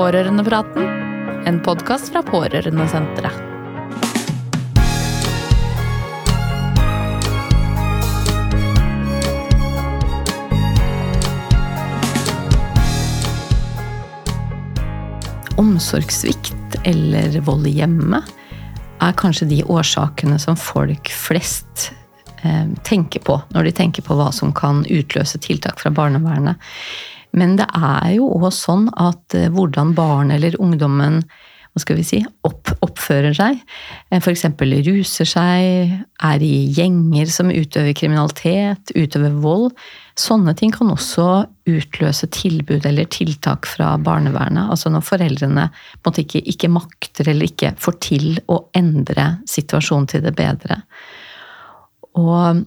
Pårørendepraten, en podkast fra Pårørendesenteret. Omsorgssvikt eller vold i hjemmet er kanskje de årsakene som folk flest eh, tenker på når de tenker på hva som kan utløse tiltak fra barnevernet. Men det er jo òg sånn at eh, hvordan barn eller ungdommen hva skal vi si, opp, oppfører seg, eh, f.eks. ruser seg, er i gjenger som utøver kriminalitet, utøver vold, sånne ting kan også utløse tilbud eller tiltak fra barnevernet. Altså når foreldrene ikke, ikke makter eller ikke får til å endre situasjonen til det bedre. Og,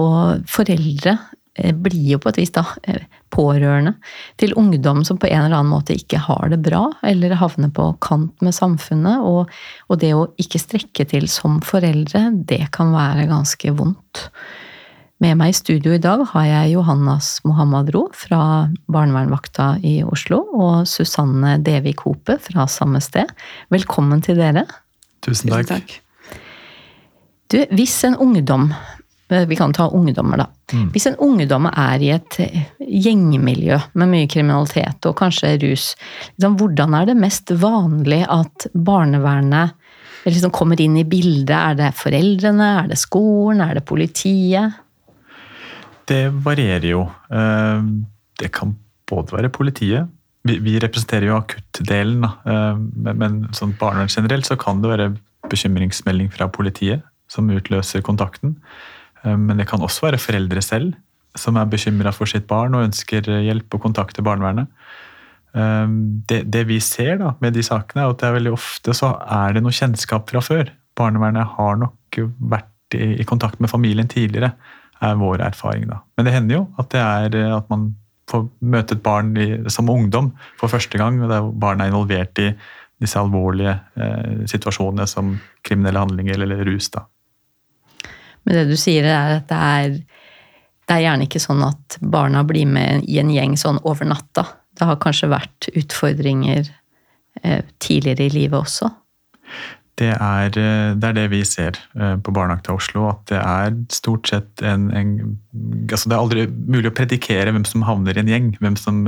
og foreldre blir jo på et vis da eh, pårørende til ungdom som på en eller annen måte ikke har det bra, eller havner på kant med samfunnet. Og, og det å ikke strekke til som foreldre, det kan være ganske vondt. Med meg i studio i dag har jeg Johannas Mohammadro fra barnevernvakta i Oslo, og Susanne Devik Hope fra samme sted. Velkommen til dere. Tusen takk. Tusen takk. Du, hvis en ungdom Eh, vi kan ta ungdommer, da. Mm. Hvis en ungdom er i et eh, gjengmiljø med mye kriminalitet og kanskje rus, liksom, hvordan er det mest vanlig at barnevernet liksom kommer inn i bildet? Er det foreldrene, er det skolen, er det politiet? Det varierer jo. Eh, det kan både være politiet. Vi representerer jo akuttdelen, men sånn barnevern generelt så kan det være bekymringsmelding fra politiet som utløser kontakten. Eh, men det kan også være foreldre selv som er bekymra for sitt barn og ønsker hjelp og kontakt til barnevernet. Eh, det, det, vi ser da med de sakene, er at det er veldig ofte så er det noe kjennskap fra før. Barnevernet har nok vært i, i kontakt med familien tidligere, er vår erfaring. da. Men det hender jo at det er at man får møte et barn i, som ungdom for første gang, der barn er involvert i disse alvorlige eh, situasjonene som kriminelle handlinger eller rus. da. Men det du sier, er at det er, det er gjerne ikke sånn at barna blir med i en gjeng sånn over natta. Det har kanskje vært utfordringer eh, tidligere i livet også? Det er, eh, det er, det vi ser eh, på Barnevakta Oslo. At det er stort sett en, en, altså Det er aldri mulig å predikere hvem som havner i en gjeng. Hvem som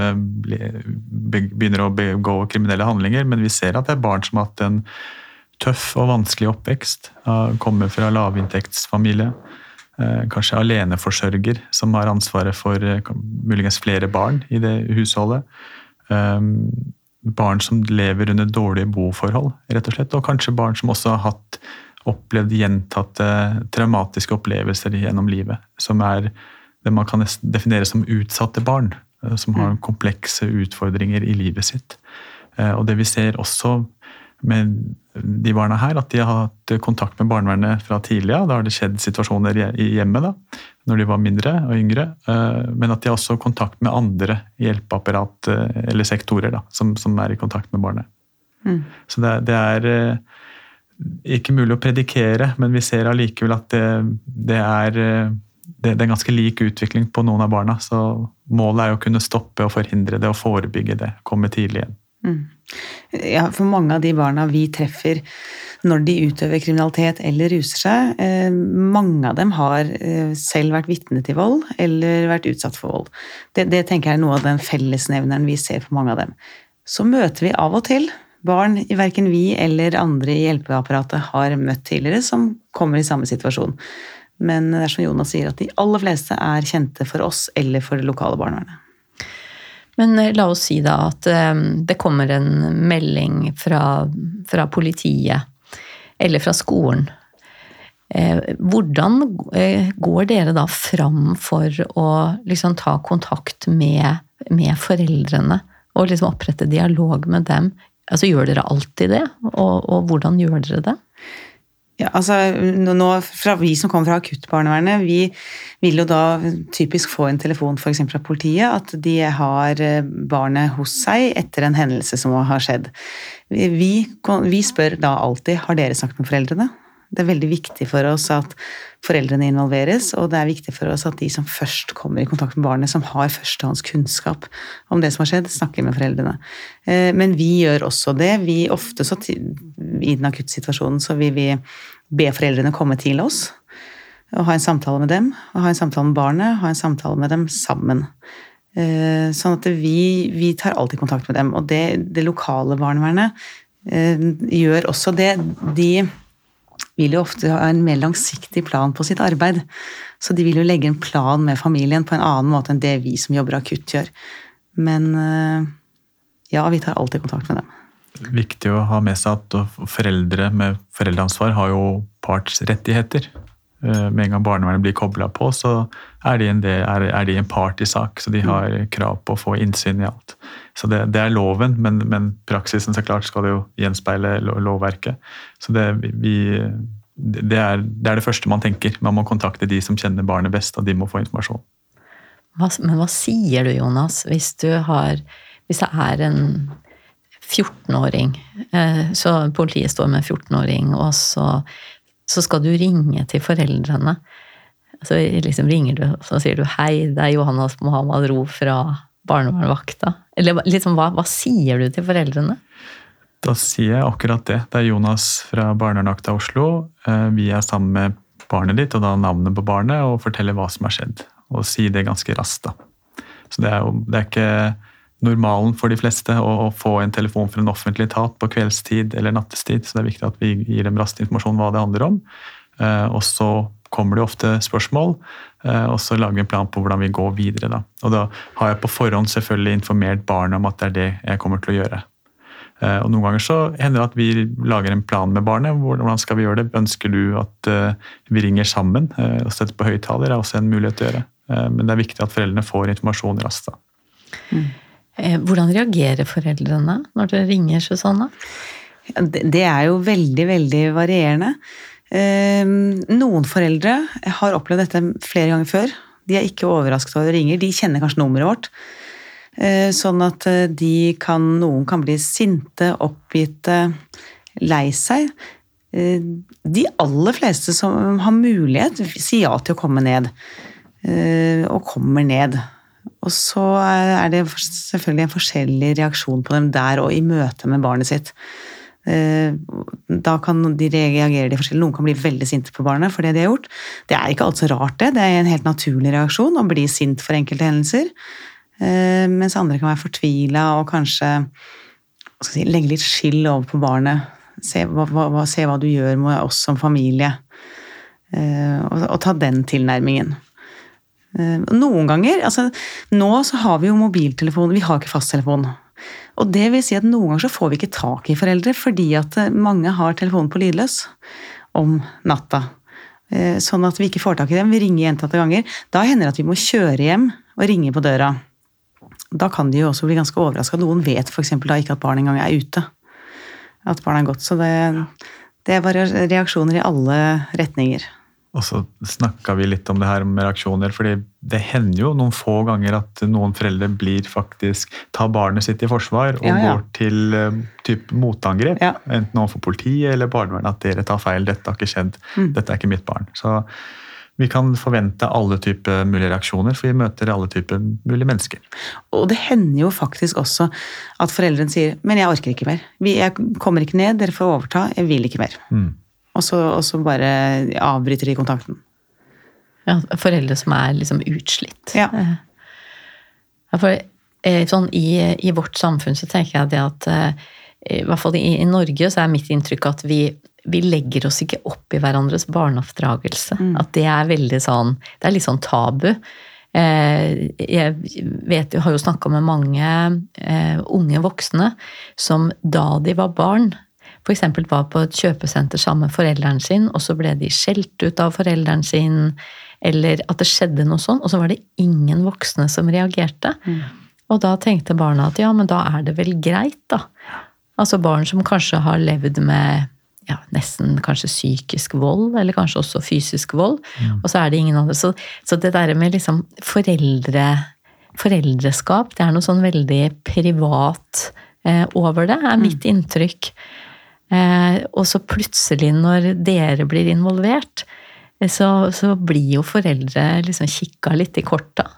begynner å begå kriminelle handlinger. Men vi ser at det er barn som har hatt en tøff og vanskelig oppvekst. Kommer fra lavinntektsfamilie. Eh, kanskje aleneforsørger som har ansvaret for eh, muligens flere barn i det husholdet. Eh, barn som lever under dårlige boforhold, rett og slett. Og kanskje barn som også har hatt opplevd gjentatte traumatiske opplevelser gjennom livet. Som er det man kan definere som utsatte barn. Som har mm. komplekse utfordringer i livet sitt. Og det vi ser også med de barna her, at de har hatt kontakt med barnevernet fra tidlig av. Da har det skjedd situasjoner i hjemmet da, når de var mindre og yngre. Eh, men at de har også kontakt med andre hjelpeapparat eh, eller sektorer da, som, som er i kontakt med barnet. Mm. Så det, det, er eh, ikke mulig å predikere, men vi ser allikevel at det, det er det, er ganske lik utvikling på noen av barna. Så målet er å kunne stoppe og forhindre det og forebygge det. Komme tidlig igjen. Mm. Ja, for mange av de barna vi treffer når de utøver kriminalitet eller ruser seg, eh, mange av dem har eh, selv vært vitne til vold eller vært utsatt for vold. Det, det tenker jeg er noe av den fellesnevneren vi ser for mange av dem. Så møter vi av og til barn verken vi eller andre i hjelpeapparatet har møtt tidligere, som kommer i samme situasjon. Men det er som Jonas sier, at de aller fleste er kjente for oss eller for det lokale barnevernet. Men eh, la oss si da at eh, det kommer en melding fra, fra politiet eller fra skolen. Eh, hvordan går dere da fram for å liksom ta kontakt med, med foreldrene og liksom opprette dialog med dem? Altså, gjør dere alltid det, og, og hvordan gjør dere det? Ja, altså, nå, fra Vi som kommer fra akuttbarnevernet, vi vil jo da typisk få en telefon f.eks. fra politiet at de har eh, barnet hos seg etter en hendelse som har skjedd. Vi, vi spør da alltid har dere snakket med foreldrene. Det er veldig viktig for oss at foreldrene involveres, og det er viktig for oss at de som først kommer i kontakt med barnet, som har førstehåndskunnskap om det som har skjedd, snakker med foreldrene. Eh, men vi gjør også det. Vi ofte så I den akuttsituasjonen så vil vi be foreldrene komme til oss og ha en samtale med dem. og Ha en samtale med barnet, ha en samtale med dem sammen. Eh, sånn at vi, vi tar alltid kontakt med dem. Og det, det lokale barnevernet eh, gjør også det. De vil jo ofte ha en mer langsiktig plan på sitt arbeid. Så de vil jo legge en plan med familien på en annen måte enn det vi som jobber akutt gjør. Men eh, ja, vi tar alltid kontakt med dem. Viktig å ha med seg at foreldre med foreldreansvar har jo partsrettigheter. Eh, med en gang barnevernet blir kobla på, så er de, en, del, er, de en part i sak. Så de har krav på å få innsyn i alt. Så det, det er loven, men, men, praksisen så klart skal det jo gjenspeile lovverket. Så det, vi, det, er, det, er, det første man tenker. Man må kontakte de som kjenner barnet best, og de må få informasjon. Men hva sier du, Jonas, hvis, du har, hvis det er en 14-åring, eh, så politiet står med en 14-åring, og så så skal du ringe til foreldrene. Så liksom ringer du, og så sier du 'hei, det er Johannes Mohammed Ro fra barnevernvakta'. Eller liksom, hva, hva, sier du til foreldrene? Da sier jeg akkurat det. Det er Jonas fra Barnevernvakta Oslo. Eh, vi er sammen med barnet ditt, og da navnet på barnet, og forteller hva som har skjedd. Og si det ganske raskt, da. Så det er jo det er ikke normalen for de fleste å, få en telefon fra en offentlig etat på kveldstid eller nattestid. Så det er viktig at vi gir dem raskt informasjon hva det handler om. Eh, og så kommer det ofte spørsmål, eh, og så lager vi en plan på hvordan vi går videre. Da. Og da har jeg på forhånd selvfølgelig informert barnet om at det er det jeg kommer til å gjøre. Eh, og Noen ganger så hender det at vi lager en plan med barnet. Hvordan skal vi gjøre det? Ønsker du at vi ringer sammen og setter på høyttaler? er også en mulighet å gjøre. Men det er viktig at foreldrene får informasjon raskt. Mm. Eh, hvordan reagerer foreldrene når dere ringer Susanne? Det er jo veldig, veldig varierende. Ehm, noen foreldre har opplevd dette flere ganger før. De er ikke overrasket over det ringer. De kjenner kanskje nummeret vårt. Eh, sånn at eh, kan, noen kan bli sinte, oppgitte, lei seg. De aller fleste som har mulighet, sier ja til å komme ned. Og kommer ned. Og så er det selvfølgelig en forskjellig reaksjon på dem der og i møte med barnet sitt. Eh, da kan de reagere de forskjellige. Noen kan bli veldig sinte på barnet for det de har gjort. Det er ikke alt så rart, det. Det er en helt naturlig reaksjon å bli sint for enkelte hendelser. Eh, mens andre kan være fortvila og kanskje si, legge litt skyld over på barnet. Se hva, hva, se hva, du gjør med oss som familie. Eh, og, og ta den tilnærmingen. Eh, noen ganger altså Nå så har vi jo mobiltelefon, vi har ikke fasttelefon. Og det vil si at noen ganger så får vi ikke tak i foreldre fordi at eh, mange har telefonen på lydløs om natta. Eh, sånn at vi ikke får tak i dem. Vi ringer gjentatte ganger. Da hender det at vi må kjøre hjem og ringe på døra. Da kan de jo også bli ganske overraska. Noen vet f.eks. da ikke at barnet engang er ute. At barnet er gått. Så det, det er bare reaksjoner i alle retninger. Og så snakka vi litt om det her med reaksjoner, fordi det hender jo noen få ganger at noen foreldre blir faktisk tar barnet sitt i forsvar og ja, ja. går til uh, typ motangrep. Ja. Enten overfor politiet eller barnevernet at dere tar feil, dette har ikke skjedd, mm. dette er ikke mitt barn. Så vi kan forvente alle typer mulige reaksjoner, for vi møter alle typer mulige mennesker. Og det hender jo faktisk også at foreldrene sier 'men jeg orker ikke mer'. Jeg kommer ikke ned, dere får overta, jeg vil ikke mer'. Mm og så, og så bare avbryter de kontakten. Ja, foreldre som er liksom utslitt. Ja. For eh, sånn i, i, vårt samfunn så tenker jeg det at eh, i hvert fall i, i Norge så er mitt inntrykk at vi, vi legger oss ikke opp i hverandres barneoppdragelse. Mm. At det er veldig sånn Det er litt sånn tabu. Eh, jeg vet, har jo snakka med mange unge voksne som da de var barn, f.eks. var på et kjøpesenter sammen med forelderen sin, og så ble de skjelt ut av forelderen sin, eller at det skjedde noe sånn, og så var det ingen voksne som reagerte. Mm. Og da tenkte barna at ja, men da er det vel greit, da. Altså barn som kanskje har levd med ja, nesten kanskje psykisk vold, eller kanskje også fysisk vold, mm. og så er det ingen andre. Så, så det der med liksom foreldre, foreldreskap, det er noe sånn veldig privat eh, over det, er mitt mm. inntrykk. Eh, og så plutselig, når dere blir involvert, eh, så, så blir jo foreldre liksom kikka litt i korta.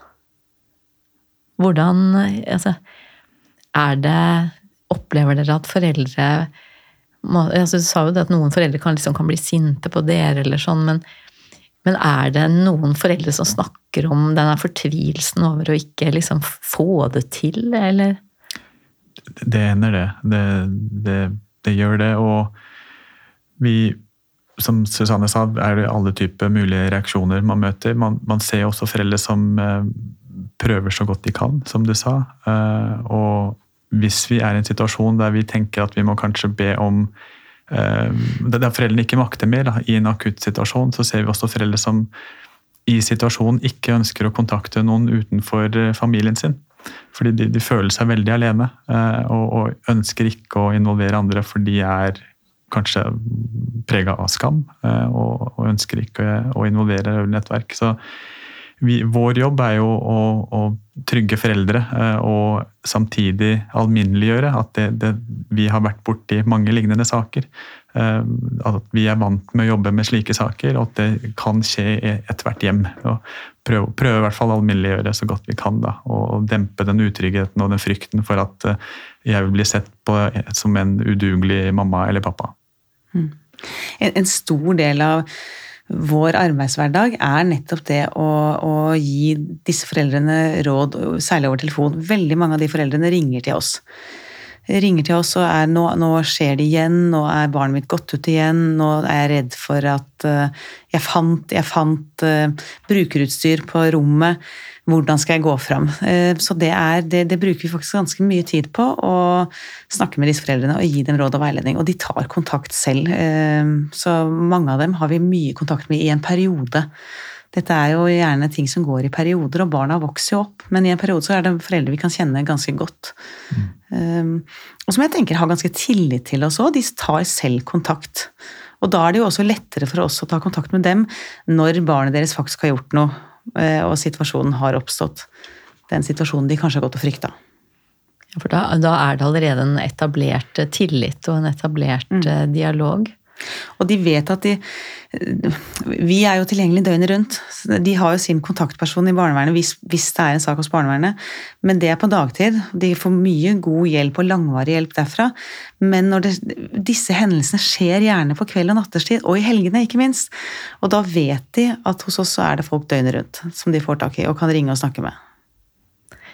Hvordan Altså, er det Opplever dere at foreldre altså Du sa jo det at noen foreldre kan, liksom, kan bli sinte på dere, eller sånn, men, men, er det noen foreldre som snakker om denne fortvilelsen over å ikke liksom få det til, eller? Det hender, det. Det, det. Det, gjør det. Og vi, som Susanne sa, er det alle typer mulige reaksjoner man møter. Man, man ser også foreldre som eh, prøver så godt de kan, som du sa. Eh, og hvis vi er i en situasjon der vi tenker at vi må kanskje be om eh, Der foreldrene ikke makter mer da, i en akutt situasjon, så ser vi også foreldre som i situasjonen ikke ønsker å kontakte noen utenfor eh, familien sin. Fordi de, de føler seg veldig alene eh, og, og, ønsker ikke å involvere andre, for de er kanskje prega av skam og, og, ønsker ikke å involvere nettverk. Så vi, vår jobb er jo å, å trygge foreldre eh, og samtidig alminneliggjøre at det, det, vi har vært borti mange lignende saker. Eh, at vi er vant med å jobbe med slike saker, og at det kan skje i ethvert hjem. og prøve, prøve i hvert fall alminneliggjøre så godt vi kan, da, og dempe den utryggheten og den frykten for at eh, jeg vil bli sett på som en udugelig mamma eller pappa. Mm. En, en stor del av vår arbeidshverdag er nettopp det å, å, gi disse foreldrene råd, særlig over telefon. Veldig mange av de foreldrene ringer til oss. Ringer til oss og er nå, nå skjer det igjen, nå er barnet mitt gått ut igjen, nå er jeg redd for at uh, jeg fant, jeg fant uh, brukerutstyr på rommet hvordan skal jeg gå fram? Uh, så det, er, det, det, bruker vi faktisk ganske mye tid på. Å snakke med disse foreldrene og gi dem råd og veiledning. Og de tar kontakt selv. Så mange av dem har vi mye kontakt med i en periode. Dette er jo gjerne ting som går i perioder, og barna vokser jo opp. Men i en periode så er det foreldre vi kan kjenne ganske godt. Mm. Um, og som jeg tenker har ganske tillit til oss òg. De tar selv kontakt. Og da er det jo også lettere for oss å ta kontakt med dem når barnet deres faktisk har gjort noe Eh, og situasjonen har oppstått. Den situasjonen de kanskje har gått og frykta. Ja, for da, da, er det allerede en etablert tillit og en etablert mm. Eh, dialog. Og de vet at de Vi er jo tilgjengelig døgnet rundt. De har jo sin kontaktperson i barnevernet hvis, hvis, det er en sak hos barnevernet, men det er på dagtid. De får mye god hjelp og langvarig hjelp derfra. Men det, disse hendelsene skjer gjerne på kveld og natterstid, og i helgene, ikke minst. Og da vet de at hos oss så er det folk døgnet rundt som de får tak i og kan ringe og snakke med.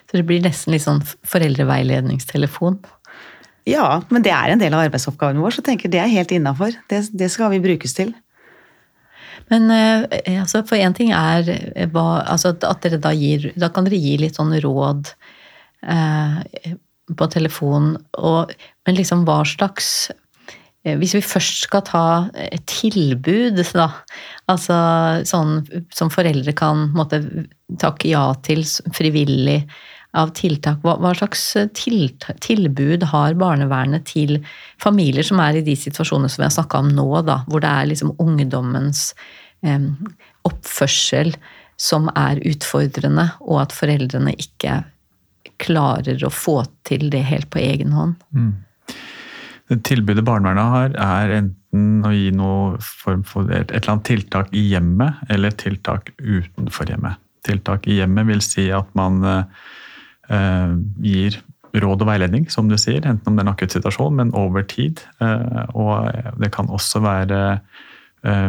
Så det blir nesten litt sånn foreldreveiledningstelefon? Ja, men det er en del av arbeidsoppgaven vår, så jeg tenker det er helt innafor. Det, det, skal vi brukes til. Men eh, altså, for én ting er eh, hva, altså, at dere da gir Da kan dere gi litt sånn råd eh, på telefon, og, men liksom hva slags eh, hvis vi først skal ta et tilbud, da, altså sånn som foreldre kan måtte, takke ja til frivillig, av tiltak. Hva, hva slags til, tilbud har barnevernet til familier som er i de situasjonene som vi har snakka om nå, da, hvor det er liksom ungdommens eh, oppførsel som er utfordrende, og at foreldrene ikke klarer å få til det helt på egen hånd? Mm. Det tilbudet barnevernet har, er enten å gi noe form for et, eller annet tiltak i hjemmet, eller tiltak utenfor hjemmet. Tiltak i hjemmet vil si at man eh, Eh, gir råd og veiledning, som du sier, enten om det er en akutt situasjon, men over tid. Eh, og det kan også være eh,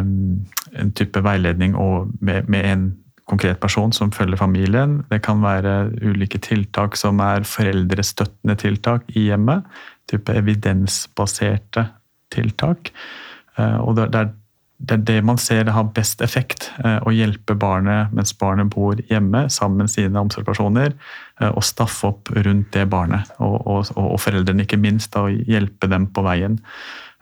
en type veiledning med, en konkret person som følger familien. Det kan være ulike tiltak som er foreldrestøttende tiltak i hjemmet. Type evidensbaserte tiltak. Og det er det er det man ser har best effekt. Eh, å hjelpe barnet mens barnet bor hjemme sammen med sine omsorgspersoner. Eh, og staffe opp rundt det barnet, og, og, og foreldrene ikke minst. Da, og hjelpe dem på veien.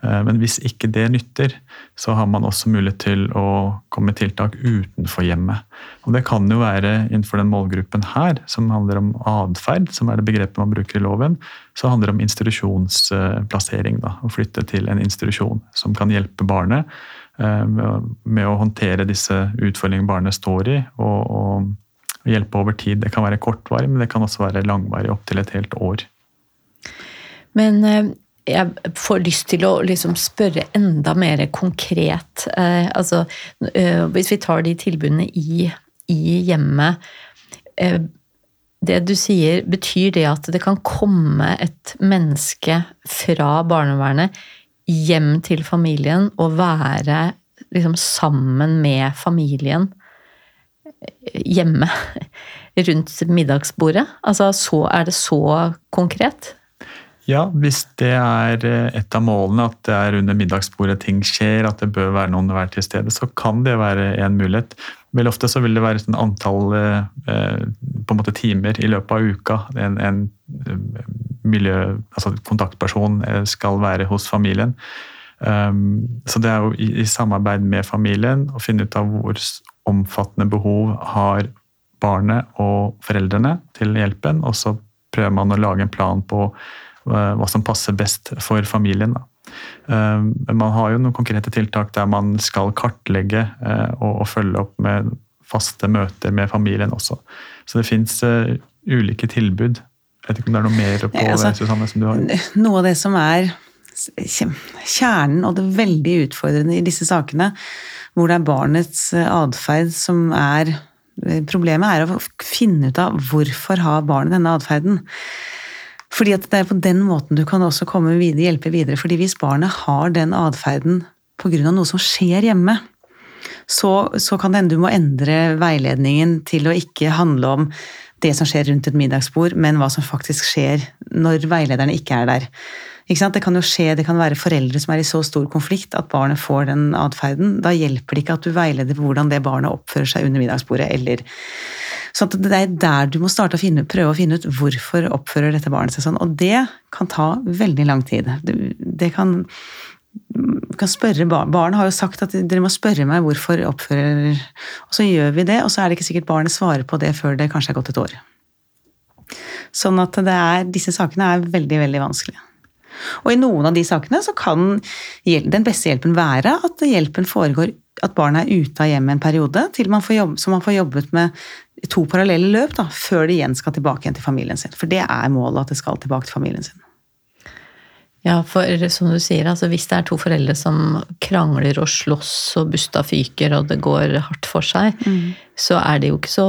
Eh, men hvis ikke det nytter, så har man også mulighet til å komme med tiltak utenfor hjemmet. Og Det kan jo være innenfor den målgruppen her, som handler om atferd, som er det begrepet man bruker i loven. Så handler det om institusjonsplassering. Da, å flytte til en institusjon som kan hjelpe barnet Eh, med å håndtere disse utfordringene barnet står i, og, og hjelpe over tid. Det kan være kortvarig, men det kan også være langvarig, opptil et helt år. Men eh, jeg får lyst til å liksom spørre enda mer konkret. Eh, altså, eh, hvis vi tar de tilbudene i, i hjemmet Det du sier, betyr det at det kan komme et menneske fra barnevernet hjem til familien og være liksom sammen med familien hjemme rundt middagsbordet? Altså, så, er det så konkret? Ja, hvis det er eh, et av målene, at det er under middagsbordet ting skjer, at det bør være noen hver til stede, så kan det være en mulighet. Veldig ofte så vil det være et antall eh, på en måte timer i løpet av uka en, en eh, miljø, altså kontaktperson skal være hos familien. Um, så det er jo i, samarbeid med familien å finne ut av hvor omfattende behov har barnet og foreldrene til hjelpen, og så prøver man å lage en plan på Eh, hva som passer best for familien. Eh, men man har jo noen konkrete tiltak der man skal kartlegge eh, og følge opp med faste møter med familien også. Så det fins ulike tilbud. Jeg vet ikke om det er noe mer på altså, det, Susanne, som du har? Noe av det som er kjernen og det veldig utfordrende i disse sakene, hvor det er barnets atferd som er Problemet er å finne ut av hvorfor har barnet denne atferden. Fordi at det er på den måten du kan også komme videre, hjelpe videre. Fordi hvis barnet har den atferden pga. noe som skjer hjemme, så, så kan det hende du må endre veiledningen til å ikke handle om det som skjer rundt et middagsbord, men hva som faktisk skjer når veilederne ikke er der. Det kan jo skje, det kan være foreldre som er i så stor konflikt at barnet får den atferden. Da hjelper det ikke at du veileder hvordan det barnet oppfører seg under middagsbordet, eller så det er der du må starte å finne, prøve å finne ut hvorfor oppfører dette barnet seg sånn. Og det kan ta veldig lang tid. Det kan, kan spørre barn. Barnet har jo sagt at dere må spørre meg hvorfor oppfører Og så gjør vi det, og så er det ikke sikkert barnet svarer på det før det kanskje er gått et år. Sånn at er, disse sakene er veldig, veldig vanskelige. Og i noen av de sakene så kan den beste hjelpen være at hjelpen foregår at barnet er ute av hjemmet en periode, til man får jobb, så man får jobbet med to parallelle løp da, før de igjen skal tilbake igjen til familien sin. For det er målet, at det skal tilbake til familien sin. Ja, for som du sier, altså hvis det er to foreldre som krangler og slåss og busta fyker og det går hardt for seg, mm. så er det jo ikke så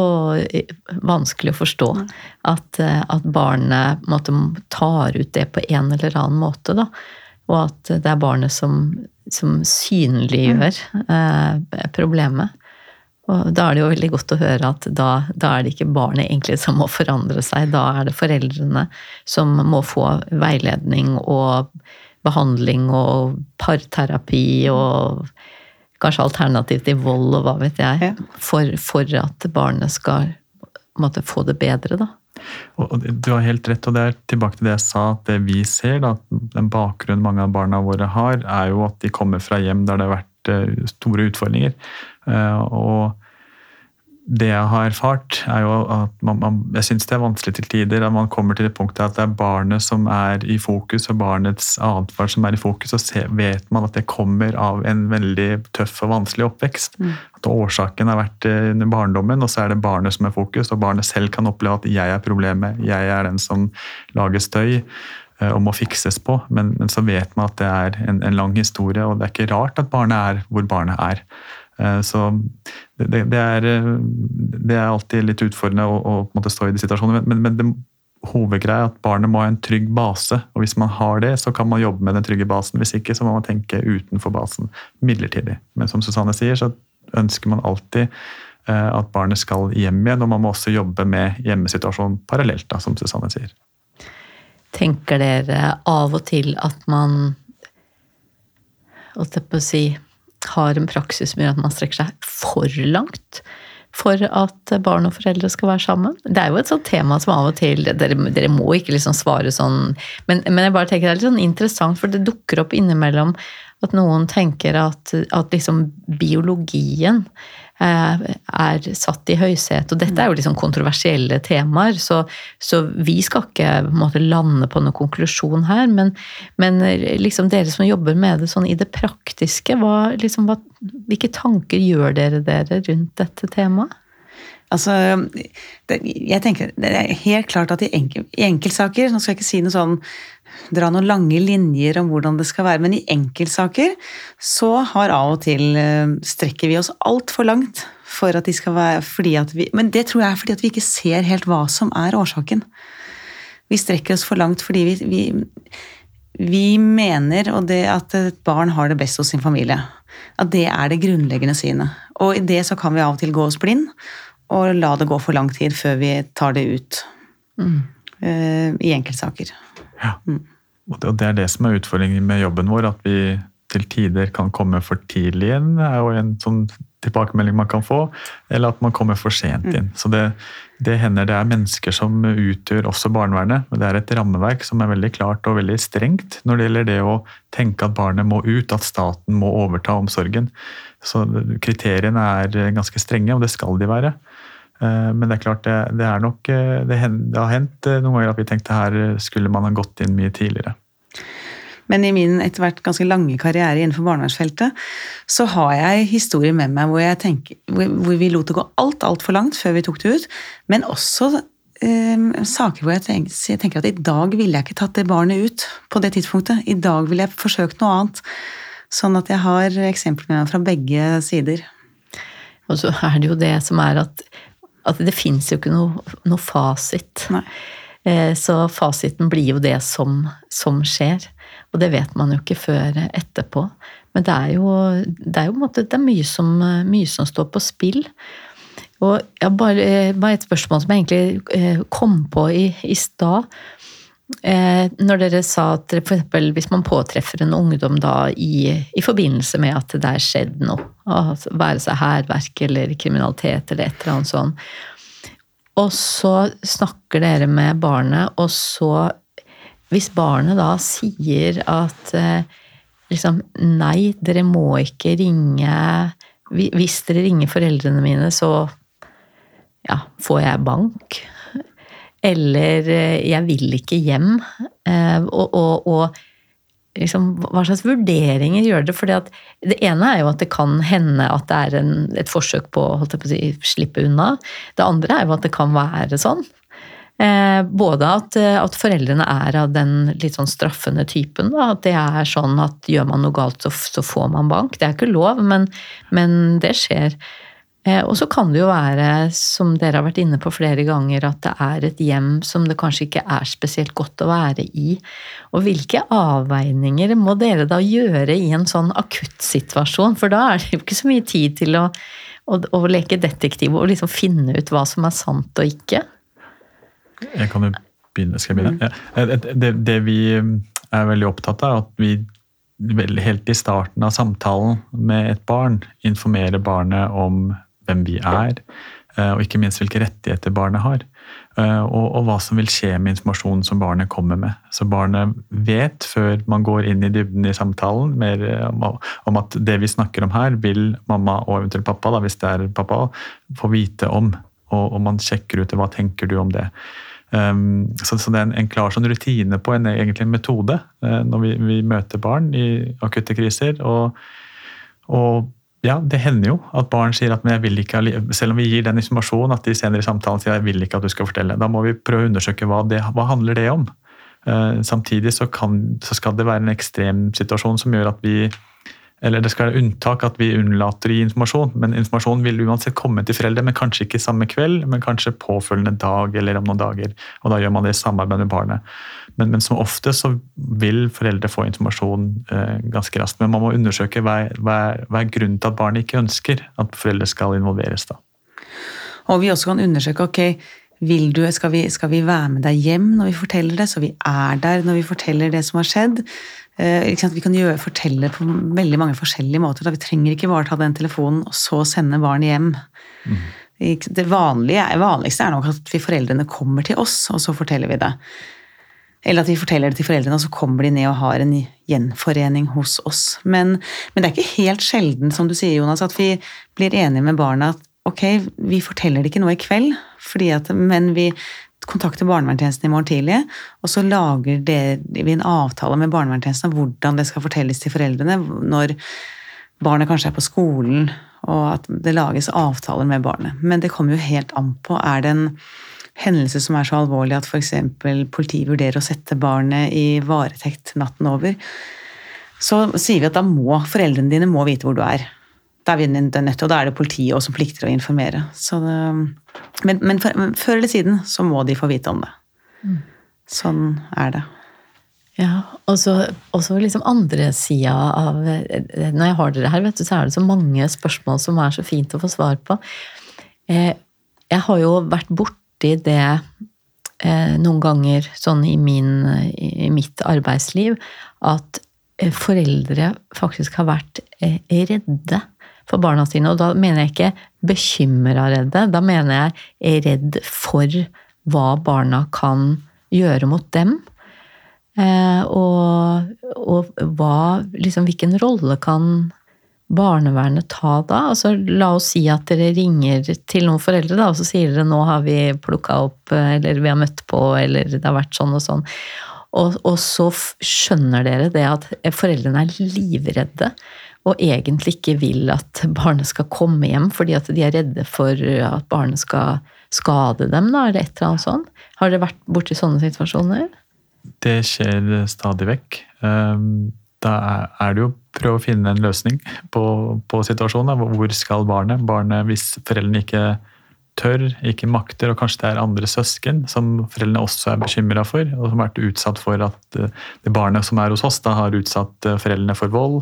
vanskelig å forstå mm. at, eh, at, barnet måtte, tar ut det på en eller annen måte. Da. Og at det er barnet som, som synliggjør mm. eh, problemet. Og da er det jo veldig godt å høre at da, da, er det ikke barnet egentlig som må forandre seg, da er det foreldrene som må få veiledning og behandling og parterapi og kanskje alternativ til vold og hva vet jeg, for, for at barnet skal måtte, få det bedre, da. Og du har helt rett, og det er tilbake til det jeg sa, at det vi ser, da, den bakgrunnen mange av barna våre har, er jo at de kommer fra hjem der det har vært eh, store utfordringer. Eh, og det jeg har erfart, er jo at man, man, jeg syns det er vanskelig til tider at man kommer til det punktet at det er barnet som er i fokus, og barnets atferd som er i fokus, og så vet man at det kommer av en veldig tøff og vanskelig oppvekst. Mm. At årsaken har vært eh, under barndommen, og så er det barnet som er fokus, og barnet selv kan oppleve at 'jeg er problemet', 'jeg er den som lager støy' eh, og må fikses på, men, men, så vet man at det er en, en lang historie, og det er ikke rart at barnet er hvor barnet er. Eh, så det, det, er, eh, det, er, alltid litt utfordrende å, å stå i de situasjonene. Men, men det, hovedgreia er at barnet må ha en trygg base. og Hvis man har det, så kan man jobbe med den trygge basen. Hvis ikke, så må man tenke utenfor basen midlertidig. Men som Susanne sier, så ønsker man alltid eh, at barnet skal hjem igjen, og man må også jobbe med hjemmesituasjonen parallelt, da, som Susanne sier. Tenker dere av og til at man holdt jeg på å si har en praksis som at man strekker seg for langt for at barn og foreldre skal være sammen. Det er jo et sånt tema som av og til Dere, dere må ikke liksom svare sånn, men, men, jeg bare tenker det er litt sånn interessant, for det dukker opp innimellom at noen tenker at, at liksom biologien er satt i høysetet. Og dette er jo liksom kontroversielle temaer, så, så vi skal ikke måte, lande på noen konklusjon her. Men, men, liksom dere som jobber med det sånn i det praktiske, hva, liksom, hva, hvilke tanker gjør dere dere rundt dette temaet? Altså, det, jeg tenker, det er helt klart at i, enkel, i enkeltsaker Nå skal jeg ikke si noe sånn dra noen lange linjer om hvordan det skal være, men i enkeltsaker så har av og til eh, strekker vi oss altfor langt for at de skal være fordi at vi Men det tror jeg er fordi at vi ikke ser helt hva som er årsaken. Vi strekker oss for langt fordi vi, vi, vi mener det at et barn har det best hos sin familie. At det er det grunnleggende synet. Og i det så kan vi av og til gå oss blind og la det gå for lang tid før vi tar det ut. Mm. Uh, I enkeltsaker. Ja. Mm. Og det er det som er utfordringen med jobben vår. At vi til tider kan komme for tidlig inn, er jo en sånn tilbakemelding man kan få. Eller at man kommer for sent mm. inn. Så det, det, hender det er mennesker som utgjør også barnevernet. Men det er et rammeverk som er veldig klart og veldig strengt når det gjelder det å tenke at barnet må ut, at staten må overta omsorgen. Så kriteriene er ganske strenge, og det skal de være. Eh, men det er klart, det, det er nok eh, det, det, har hendt eh, noen ganger at vi tenkte her skulle man ha gått inn mye tidligere. Men i min etter hvert ganske lange karriere innenfor barnevernsfeltet, så har jeg historier med meg hvor, tenker, hvor vi lot det gå alt, altfor langt før vi tok det ut. Men også eh, saker hvor jeg tenker, jeg tenker, at i dag ville jeg ikke tatt det barnet ut på det tidspunktet. I dag ville jeg forsøkt noe annet. Sånn at jeg har eksempler med meg fra begge sider. Og så er det jo det som er at at det fins jo ikke noe, noe fasit. Eh, så fasiten blir jo det som, som, skjer. Og det vet man jo ikke før etterpå. Men det er jo, det er jo måte, det er mye, som, mye som står på spill. Og ja, bare, bare, et spørsmål som jeg egentlig eh, kom på i, i stad. Eh, når dere sa at for hvis man påtreffer en ungdom da i, i forbindelse med at det er skjedd noe, altså være seg hærverk eller kriminalitet eller et eller annet sånt, og så snakker dere med barnet, og så Hvis barnet da sier at eh, liksom Nei, dere må ikke ringe Hvis dere ringer foreldrene mine, så ja, får jeg bank. Eller eh, 'jeg vil ikke hjem'. Eh, og, og, og liksom, hva slags vurderinger gjør dere? For det ene er jo at det kan hende at det er en, et forsøk på å si, slippe unna. Det andre er jo at det kan være sånn. Eh, både at, at, foreldrene er av den litt sånn straffende typen. Da. At det er sånn at gjør man noe galt, så, så får man bank. Det er ikke lov, men, men det skjer. Eh, og så kan det jo være, som dere har vært inne på flere ganger, at det er et hjem som det kanskje ikke er spesielt godt å være i. Og hvilke avveininger må dere da gjøre i en sånn akuttsituasjon? For da er det jo ikke så mye tid til å, å, å leke detektiv og liksom finne ut hva som er sant og ikke. Jeg kan jo begynne. Skal jeg begynne? Ja. Det, det, vi er veldig opptatt av, er at vi helt i starten av samtalen med et barn informerer barnet om hvem vi er, eh, og ikke minst hvilke rettigheter barnet har. Eh, og, og, hva som vil skje med informasjonen som barnet kommer med. Så barnet vet, før man går inn i dybden i samtalen, mer eh, om, at det vi snakker om her, vil mamma og eventuelt pappa, da, hvis det er pappa, få vite om. Og, og man sjekker ut hva tenker du om det. Um, så, så, det er en, en klar sånn rutine på en egentlig en metode uh, når vi, vi, møter barn i akutte kriser. Og, og ja, det hender jo at barn sier at men ikke, selv om vi gir den informasjonen, at de senere i samtalen sier jeg vil ikke at du skal fortelle. Da må vi prøve å undersøke hva, det, hva handler det om. Uh, samtidig så, kan, så, skal det være en ekstrem situasjon som gjør at vi eller det skal være unntak at vi unnlater å gi informasjon, men informasjon vil uansett komme til foreldre, men kanskje ikke samme kveld, men kanskje påfølgende dag eller om noen dager. og Da gjør man det i samarbeid med barnet. Men, men som ofte så vil foreldre få informasjon eh, ganske raskt. Men man må undersøke hva hva, hva er, grunnen til at barnet ikke ønsker at foreldre skal involveres. da. Og vi også kan undersøke ok, du, skal vi, skal vi være med deg hjem når vi forteller det, så vi er der når vi forteller det som har skjedd? Eh, vi kan gjøre, fortelle på veldig mange forskjellige måter. Da. Vi trenger ikke bare ta den telefonen og så sende barnet hjem. Mm. Det vanlige, vanligste er nok at vi foreldrene kommer til oss, og så forteller vi det. Eller at vi forteller det til foreldrene, og så kommer de ned og har en gjenforening hos oss. Men, men det er ikke helt sjelden, som du sier, Jonas, at vi blir enige med barna at ok, vi forteller det ikke nå i kveld, at, men vi kontakter barnevernstjenesten i morgen tidlig, og så lager vi en avtale med barnevernstjenesten om hvordan det skal fortelles til foreldrene når barnet kanskje er på skolen, og at det lages avtaler med barnet. Men det kommer jo helt an på. Er det en hendelse som er så alvorlig at f.eks. politiet vurderer å sette barnet i varetekt natten over, så sier vi at da må foreldrene dine må vite hvor du er. Da er vi nødt og da er det politiet også som plikter å informere. Det, men, men, for, men, før eller siden så må de få vite om det. Mm. Sånn er det. Ja, og så liksom andre sida av Når jeg har dere her, vet du, så er det så mange spørsmål som er så fint å få svar på. Eh, jeg har jo vært borti det eh, noen ganger sånn i, min, i mitt arbeidsliv at eh, foreldre faktisk har vært redde for barna sine. Og da mener jeg ikke bekymra redde, da mener jeg redd for hva barna kan gjøre mot dem. Eh, og, og hva, liksom, hvilken rolle kan barnevernet ta da? Altså, la oss si at dere ringer til noen foreldre, da, og så sier dere nå har vi plukka opp, eller vi har møtt på, eller det har vært sånn og sånn. Og, og så skjønner dere det at foreldrene er livredde og egentlig ikke vil at barnet skal komme hjem fordi at de er redde for at barnet skal skade dem, da, eller et eller annet sånt. Har dere vært borti sånne situasjoner? Det skjer stadig vekk. Ehm, da er det jo prøve å finne en løsning på, på situasjonen. Hvor skal barnet? Barnet, Hvis foreldrene ikke tør, ikke makter, og kanskje det er andre søsken som foreldrene også er bekymra for, og som har vært utsatt for at eh, det barnet som er hos oss, da har utsatt eh, foreldrene for vold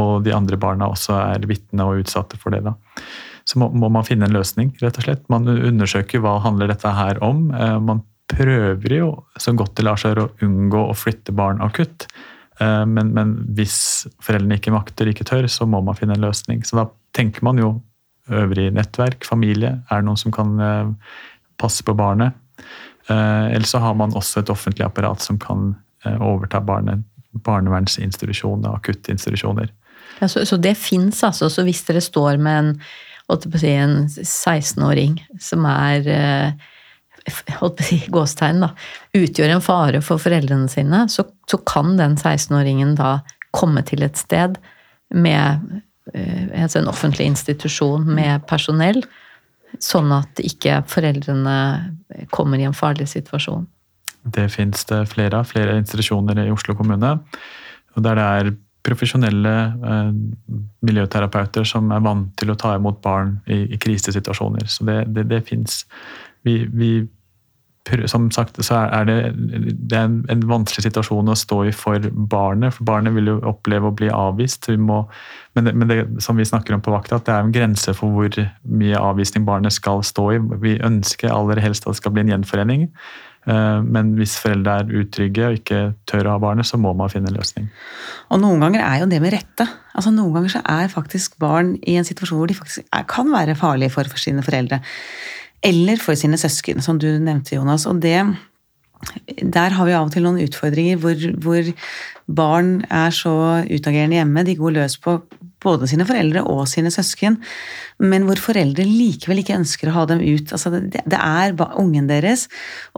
og de andre barna også er vitne og utsatte for det. da. Så må, må, man finne en løsning, rett og slett. Man undersøker hva handler dette her om. Eh, man prøver jo så godt det lar seg å unngå å flytte barn akutt. Eh, men, men, hvis foreldrene ikke makter, ikke tør, så må man finne en løsning. Så da tenker man jo øvrig nettverk, familie. Er det noen som kan eh, passe på barnet? Eller så har man også et offentlig apparat som kan overta barnet, barnevernsinstitusjoner, akuttinstitusjoner. Ja, så, så, det fins, altså. Så hvis dere står med en, en 16-åring som er eh, holdt på å si, gåstegn, da, utgjør en fare for foreldrene sine, så, så kan den 16-åringen da komme til et sted med eh, altså en offentlig institusjon med personell, sånn at ikke foreldrene kommer i en farlig situasjon. Det fins det flere av. Flere institusjoner i Oslo kommune. Der det er profesjonelle eh, miljøterapeuter som er vant til å ta imot barn i, i krisesituasjoner. Så det, det, det fins. Vi, vi, som sagt så er det, det er en, en, vanskelig situasjon å stå i for barnet. For barnet vil jo oppleve å bli avvist. Må, men, det, men det, som vi snakker om på vakta, at det er en grense for hvor mye avvisning barnet skal stå i. Vi ønsker aller helst at det skal bli en gjenforening. Eh, men hvis foreldre er utrygge og ikke tør å ha barnet, så må man finne en løsning. Og noen ganger er jo det med rette. Altså Noen ganger så er faktisk barn i en situasjon hvor de faktisk er, kan være farlige for, sine foreldre. Eller for sine søsken, som du nevnte, Jonas. Og det der har vi av og til noen utfordringer hvor, hvor, barn er så utagerende hjemme. De går løs på både sine foreldre og sine søsken, men hvor foreldre likevel ikke ønsker å ha dem ut. Altså, det, det er ungen deres,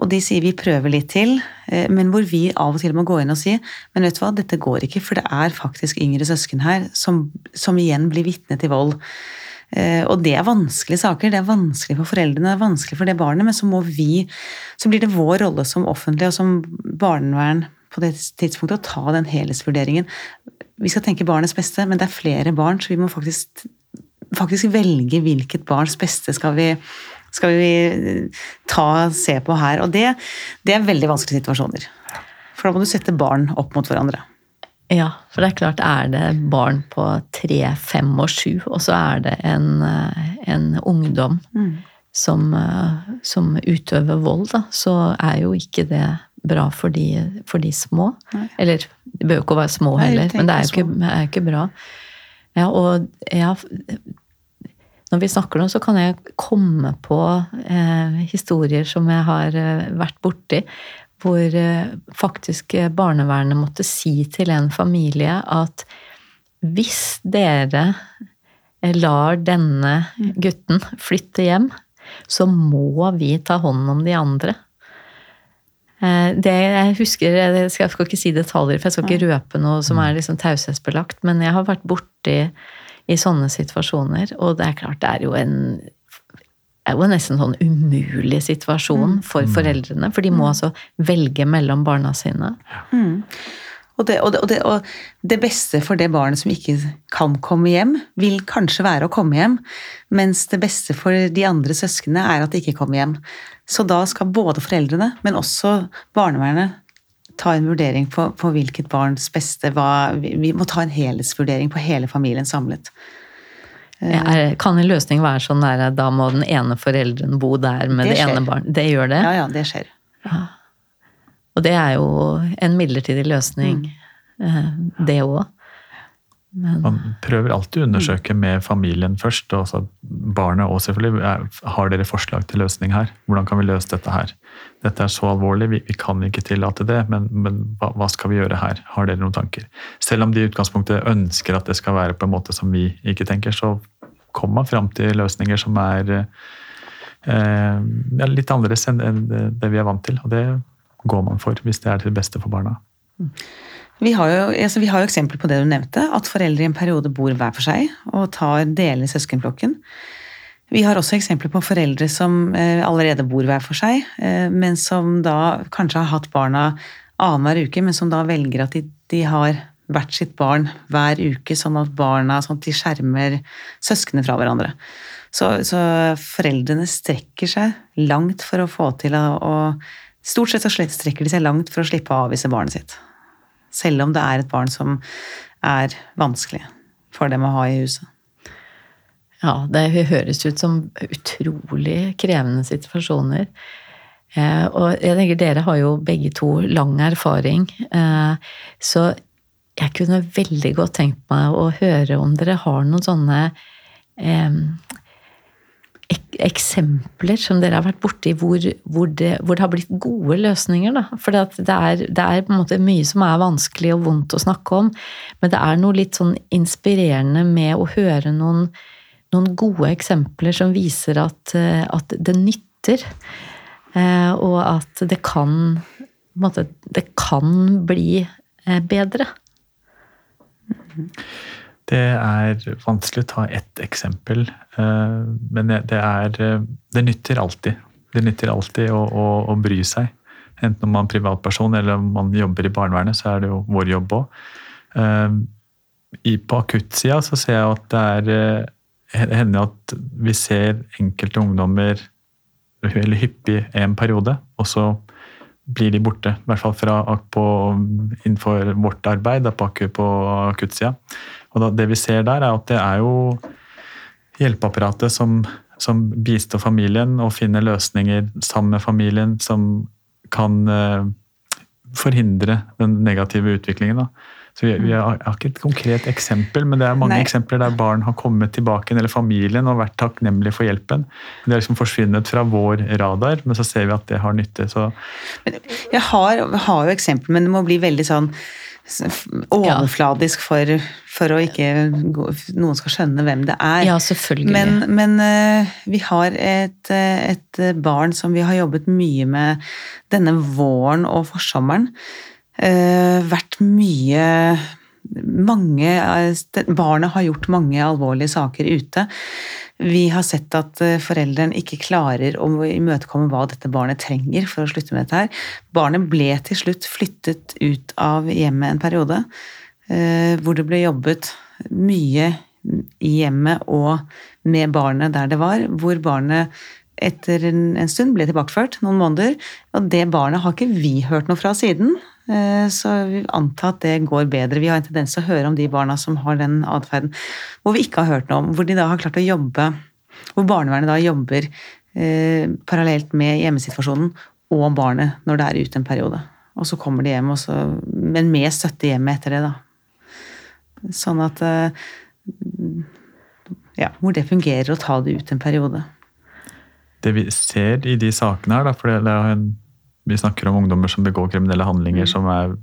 og de sier vi prøver litt til, eh, men hvor vi av og til må gå inn og si men vet du hva, dette går ikke, for det er faktisk yngre søsken her som, som igjen blir vitne til vold. Eh, og det er vanskelige saker. Det er vanskelig for foreldrene, det er vanskelig for det barnet, men så vi Så blir det vår rolle som offentlig og som barnevern på det tidspunktet å ta den helhetsvurderingen. Vi skal tenke barnets beste, men det er flere barn, så vi må faktisk, faktisk velge hvilket barns beste skal vi, skal vi ta se på her. Og det, det er veldig vanskelige situasjoner. For da må du sette barn opp mot hverandre. Ja, for det er klart, er det barn på tre, fem og sju, og så er det en, eh, en ungdom mm. som, eh, som, utøver vold, da, så er jo ikke det bra for de, for de små. Nei. Eller de bør jo ikke være små heller, men det er jo ikke, er ikke, bra. Ja, og ja, når vi snakker nå, så kan jeg komme på eh, historier som jeg har eh, vært borti, hvor eh, faktisk barnevernet måtte si til en familie at hvis dere lar denne gutten flytte hjem, så må vi ta hånd om de andre. Eh, det jeg husker, Jeg skal ikke si detaljer, for jeg skal ikke røpe noe som er liksom taushetsbelagt, men jeg har vært borti i sånne situasjoner, og det er klart det er jo en er jo nesten en sånn umulig situasjon for foreldrene. For de må altså velge mellom barna sine. Og det, og, det, og, det, og det beste for det barnet som ikke kan komme hjem, vil kanskje være å komme hjem, mens det beste for de andre søsknene er at de ikke kommer hjem. Så da skal både foreldrene, men også barnevernet ta en vurdering på, på hvilket barns beste hva, vi, vi må ta en helhetsvurdering på hele familien samlet. Er, kan en løsning være sånn at da må den ene forelderen bo der med Det det, ene barnet? Det gjør det? Ja, ja, det skjer. Og det er jo en midlertidig løsning, mm. det òg. Man prøver alltid å undersøke med familien først. og så Barnet òg selvfølgelig. Har dere forslag til løsning her? Hvordan kan vi løse dette her? Dette er så alvorlig, vi, vi kan ikke tillate det, men, men hva, hva skal vi gjøre her? Har dere noen tanker? Selv om de i utgangspunktet ønsker at det skal være på en måte som vi ikke tenker, så kommer man fram til løsninger som er eh, litt annerledes enn det, vi er vant til. Og det går man for, hvis det er til det beste for barna. Vi har, jo, altså vi har jo eksempler på det du nevnte, at foreldre i en periode bor hver for seg og tar deler søskenflokken. Vi har også eksempler på foreldre som eh, allerede bor hver for seg, eh, men som da kanskje har hatt barna annenhver uke, men som da velger at de, de har hvert sitt barn hver uke, sånn at barna sånn at de skjermer søsknene fra hverandre. Så, så foreldrene strekker seg langt for å få til å, Stort sett så slett strekker de seg langt for å slippe å avvise barnet sitt. Selv om det er et barn som er vanskelig for dem å ha i huset. Ja, det høres ut som utrolig krevende situasjoner. Eh, og jeg tenker dere har jo begge to lang erfaring, eh, så jeg kunne veldig godt tenkt meg å høre om dere har noen sånne eh, ek eksempler som dere har vært borti hvor, hvor, det, hvor det har blitt gode løsninger. For det, det er på en måte mye som er vanskelig og vondt å snakke om, men det er noe litt sånn inspirerende med å høre noen, noen gode eksempler som viser at, eh, at det nytter. Eh, og at det kan måte, Det kan bli eh, bedre. Det er vanskelig å ta ett eksempel, men det er Det nytter alltid. Det nytter alltid å, å, å bry seg. Enten om man er privatperson eller om man jobber i barnevernet, så er det jo vår jobb òg. På akuttsida så ser jeg at det er eh, hender at vi ser enkelte ungdommer veldig hyppig en periode, og så blir de borte. I hvert fall fra, på, innenfor vårt arbeid på, på akuttsida. Og da, det vi ser der, er at det er jo hjelpeapparatet som, som bistår familien og finner løsninger sammen med familien som kan eh, forhindre den negative utviklingen. Da. Så vi, vi har, jeg har ikke et konkret eksempel, men det er mange Nei. eksempler der barn har kommet tilbake, eller familien, og vært takknemlige for hjelpen. Det har liksom forsvunnet fra vår radar, men så ser vi at det har nytte. Så Jeg har, har jo eksempler, men det må bli veldig sånn overfladisk for, for å ikke noen skal skjønne hvem det er. Ja, selvfølgelig. Men, men eh, vi har et, eh, et barn som vi har jobbet mye med denne våren og forsommeren. Eh, vært mye mange, eh, Barnet har gjort mange alvorlige saker ute. Vi har sett at forelderen ikke klarer å imøtekomme hva dette barnet trenger for å slutte med dette her. Barnet ble til slutt flyttet ut av hjemmet en periode, eh, hvor det ble jobbet mye i hjemmet og med barnet der det var, hvor barnet etter en stund ble tilbakeført, noen måneder, og det barnet har ikke vi hørt noe fra siden. Eh, Så vi antar at det går bedre. Vi har en tendens til å høre om de barna som har den atferden hvor vi ikke har hørt noe om, hvor de da har klart å jobbe Hvor barnevernet da jobber eh, parallelt med hjemmesituasjonen og barnet når det er ute en periode. Og så kommer de hjem, og så, men med støtte hjemme etter det, da. Sånn at eh, Ja, hvor det fungerer å ta det ut en periode. det vi ser i de sakene her, da, for det er en, vi snakker om ungdommer som begår kriminelle handlinger, som er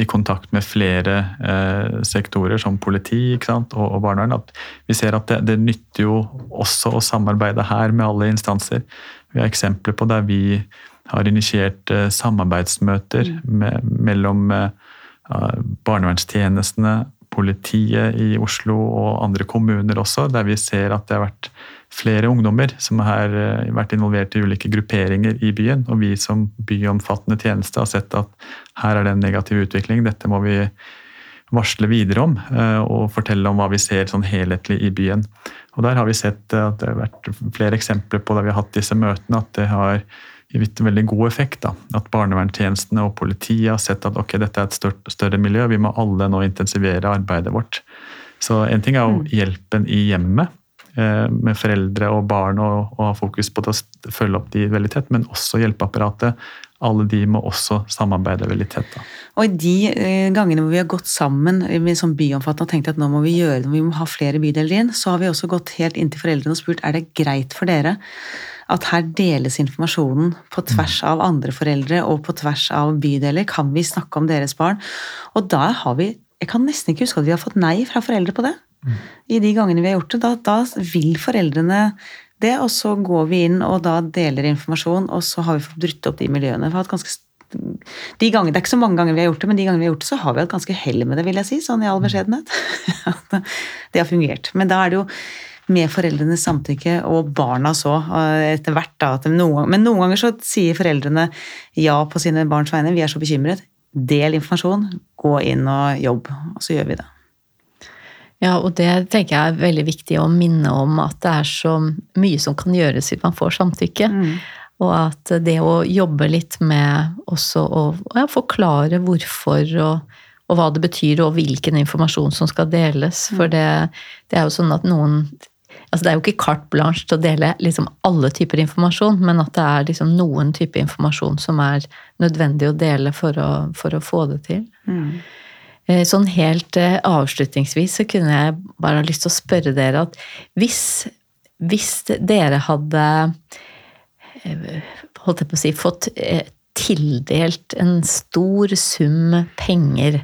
i kontakt med flere eh, sektorer, som politi sant? og, og barnevern, at vi ser at det, det nytter jo også å samarbeide her med alle instanser. Vi har eksempler på der vi har initiert eh, samarbeidsmøter med, mellom eh, barnevernstjenestene, politiet i Oslo og andre kommuner også, der vi ser at det har vært flere ungdommer som har eh, vært involvert i ulike grupperinger i byen. Og vi som byomfattende tjeneste har sett at her er det en negativ utvikling. Dette må vi varsle videre om eh, og fortelle om hva vi ser sånn helhetlig i byen. Og Der har vi sett at det har vært flere eksempler på der vi har hatt disse møtene, at det har gitt veldig god effekt. da, At barnevernstjenestene og politiet har sett at ok, dette er et større miljø, vi må alle nå intensivere arbeidet vårt. Så En ting er jo mm. hjelpen i hjemmet, med foreldre og barn og, og ha fokus på å følge opp de veldig tett, men også hjelpeapparatet alle de må også samarbeide veldig tett. Da. Og de eh, gangene hvor vi har gått sammen med sånn byomfattende og tenkt at nå må vi gjøre det, vi må ha flere bydeler inn, så har vi også gått helt inn til foreldrene og spurt er det greit for dere at her deles informasjonen på tvers av andre foreldre og på tvers av bydeler. Kan vi snakke om deres barn? Og da har vi Jeg kan nesten ikke huske at vi har fått nei fra foreldre på det. I de gangene vi har gjort det. Da, da vil foreldrene det, og så går vi inn og da deler informasjon, og så har vi fått brutt opp de miljøene. Vi har hatt ganske de ganger, Det er ikke så mange ganger vi har gjort det, men de gangene vi har gjort det, så har vi hatt ganske hell med det, vil jeg si, sånn i all beskjedenhet. det har fungert. Men da er det jo med foreldrenes samtykke, og barna så, etter hvert. da, noen, Men noen ganger så sier foreldrene ja på sine barns vegne. Vi er så bekymret. Del informasjon, gå inn og jobb. Og så gjør vi det. Ja, og det tenker jeg er veldig viktig å minne om at det er så mye som kan gjøres hvis man får samtykke. Mm. Og at det å jobbe litt med også å ja, forklare hvorfor og, og, hva det betyr, og hvilken informasjon som skal deles. Mm. For det, det, er jo sånn at noen Altså det er jo ikke carte blanche til å dele liksom alle typer informasjon, men at det er liksom noen typer informasjon som er nødvendig å dele for å, for å få det til. Mm. Eh, sånn helt eh, avslutningsvis så kunne jeg bare ha lyst til å spørre dere at hvis, hvis dere hadde eh, holdt jeg på å si, fått tildelt en stor sum penger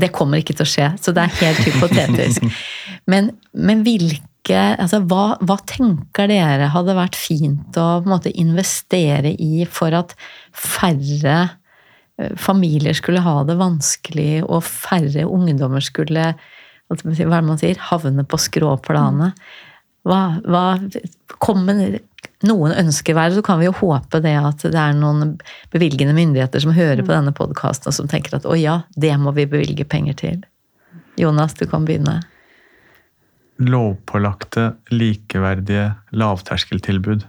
Det kommer ikke til å skje, så det er helt hypotetisk. Men, men hvilke altså, hva, hva, tenker dere hadde vært fint å måte, investere i for at færre familier skulle ha det vanskelig, og færre ungdommer skulle hva er det man sier, havne på skråplanet. Hva, hva kommer noen ønsker være, så kan vi jo håpe det at det er noen bevilgende myndigheter som hører på mm. denne podkasten og som tenker at å ja, det må vi bevilge penger til. Jonas, du kan begynne. Lovpålagte, likeverdige lavterskeltilbud.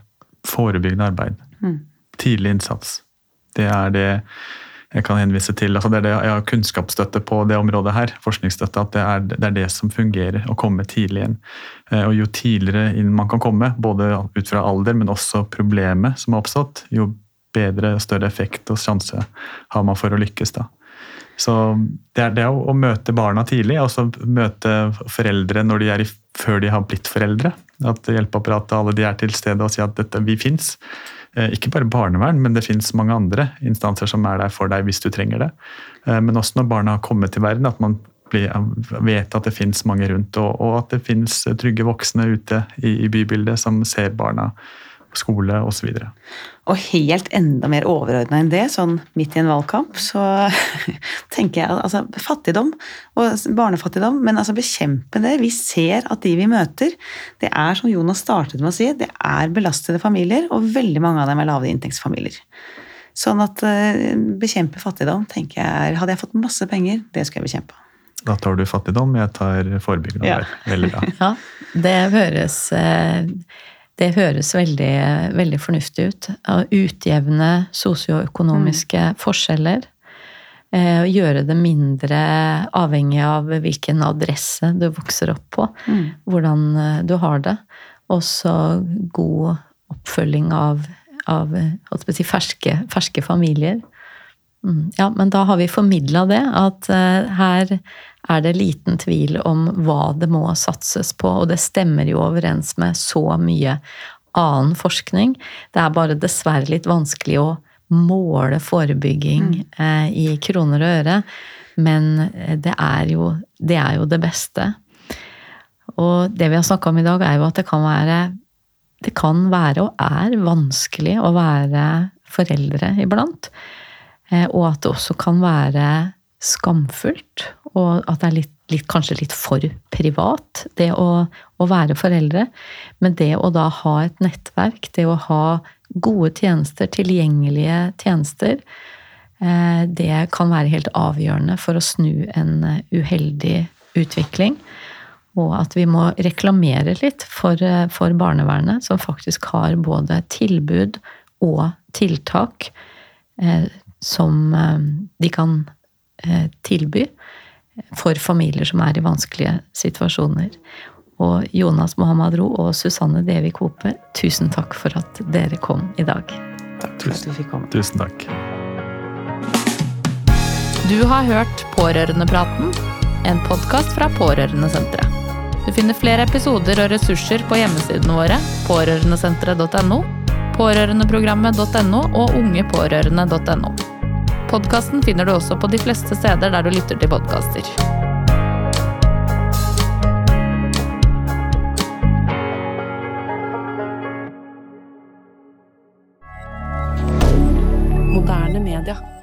Forebyggende arbeid. Mm. Tidlig innsats. Det er det jeg kan henvise til. Altså det er det, jeg har kunnskapsstøtte på det området her, forskningsstøtte, at det er, det er, det som fungerer, å komme tidlig inn. Eh, og Jo tidligere inn man kan komme, både ut fra alder, men også problemet som har oppstått, jo bedre og større effekt og sjanse har man for å lykkes. da. Så Det er det å, møte barna tidlig, altså møte foreldre når de er i, før de har blitt foreldre. At hjelpeapparatet alle de er til stede og sier at dette, vi fins. Eh, ikke bare barnevern, men det fins mange andre instanser som er der for deg hvis du trenger det. Eh, men også når barna har kommet til verden, at man vet at det fins mange rundt, og, at det fins trygge voksne ute i, bybildet som ser barna skole osv. Og, og helt enda mer overordna enn det, sånn midt i en valgkamp, så tenker jeg altså fattigdom og barnefattigdom, men altså bekjempe det. Vi ser at de vi møter, det er som Jonas startet med å si, det er belastede familier, og veldig mange av dem er lave inntektsfamilier. Sånn at uh, bekjempe fattigdom, tenker jeg Hadde jeg fått masse penger, det skulle jeg bekjempe. Da tar du fattigdom, jeg tar forebyggende arbeid. Ja. Veldig bra. ja, det høres eh, det høres veldig, veldig fornuftig ut. Å utjevne sosioøkonomiske mm. forskjeller. Eh, gjøre det mindre avhengig av hvilken adresse du vokser opp på. Mm. Hvordan eh, du har det. Også god oppfølging av, av si, ferske, ferske, familier. Mm. Ja, men da har vi formidla det, at uh, her er det liten tvil om hva det må satses på, og det stemmer jo overens med så mye annen forskning. Det er bare dessverre litt vanskelig å måle forebygging mm. eh, i kroner og øre, men eh, det er, jo, det er jo det beste. Og det vi har snakka om i dag, er jo at det kan være det kan være og er vanskelig å være foreldre iblant. Eh, og at det også kan være skamfullt og at det er litt litt, kanskje litt for privat, det å, å, være foreldre. Men det å da ha et nettverk, det å ha gode tjenester, tilgjengelige tjenester, eh, det kan være helt avgjørende for å snu en eh, uheldig utvikling. Og at vi må reklamere litt for, for barnevernet, som faktisk har både tilbud og tiltak som eh, de kan eh, tilby for familier som er i vanskelige situasjoner. Og Jonas Mohammad Ro og Susanne Devik Hope, tusen takk for at dere kom i dag. Takk for at du fikk komme. Tusen takk. Du har hørt Pårørendepraten, en podkast fra Pårørendesenteret. Du finner flere episoder og ressurser på hjemmesidene våre, pårørendesenteret.no, pårørendeprogrammet.no og ungepårørende.no. Podkasten finner du også på de fleste steder der du lytter til podkaster. moderne media.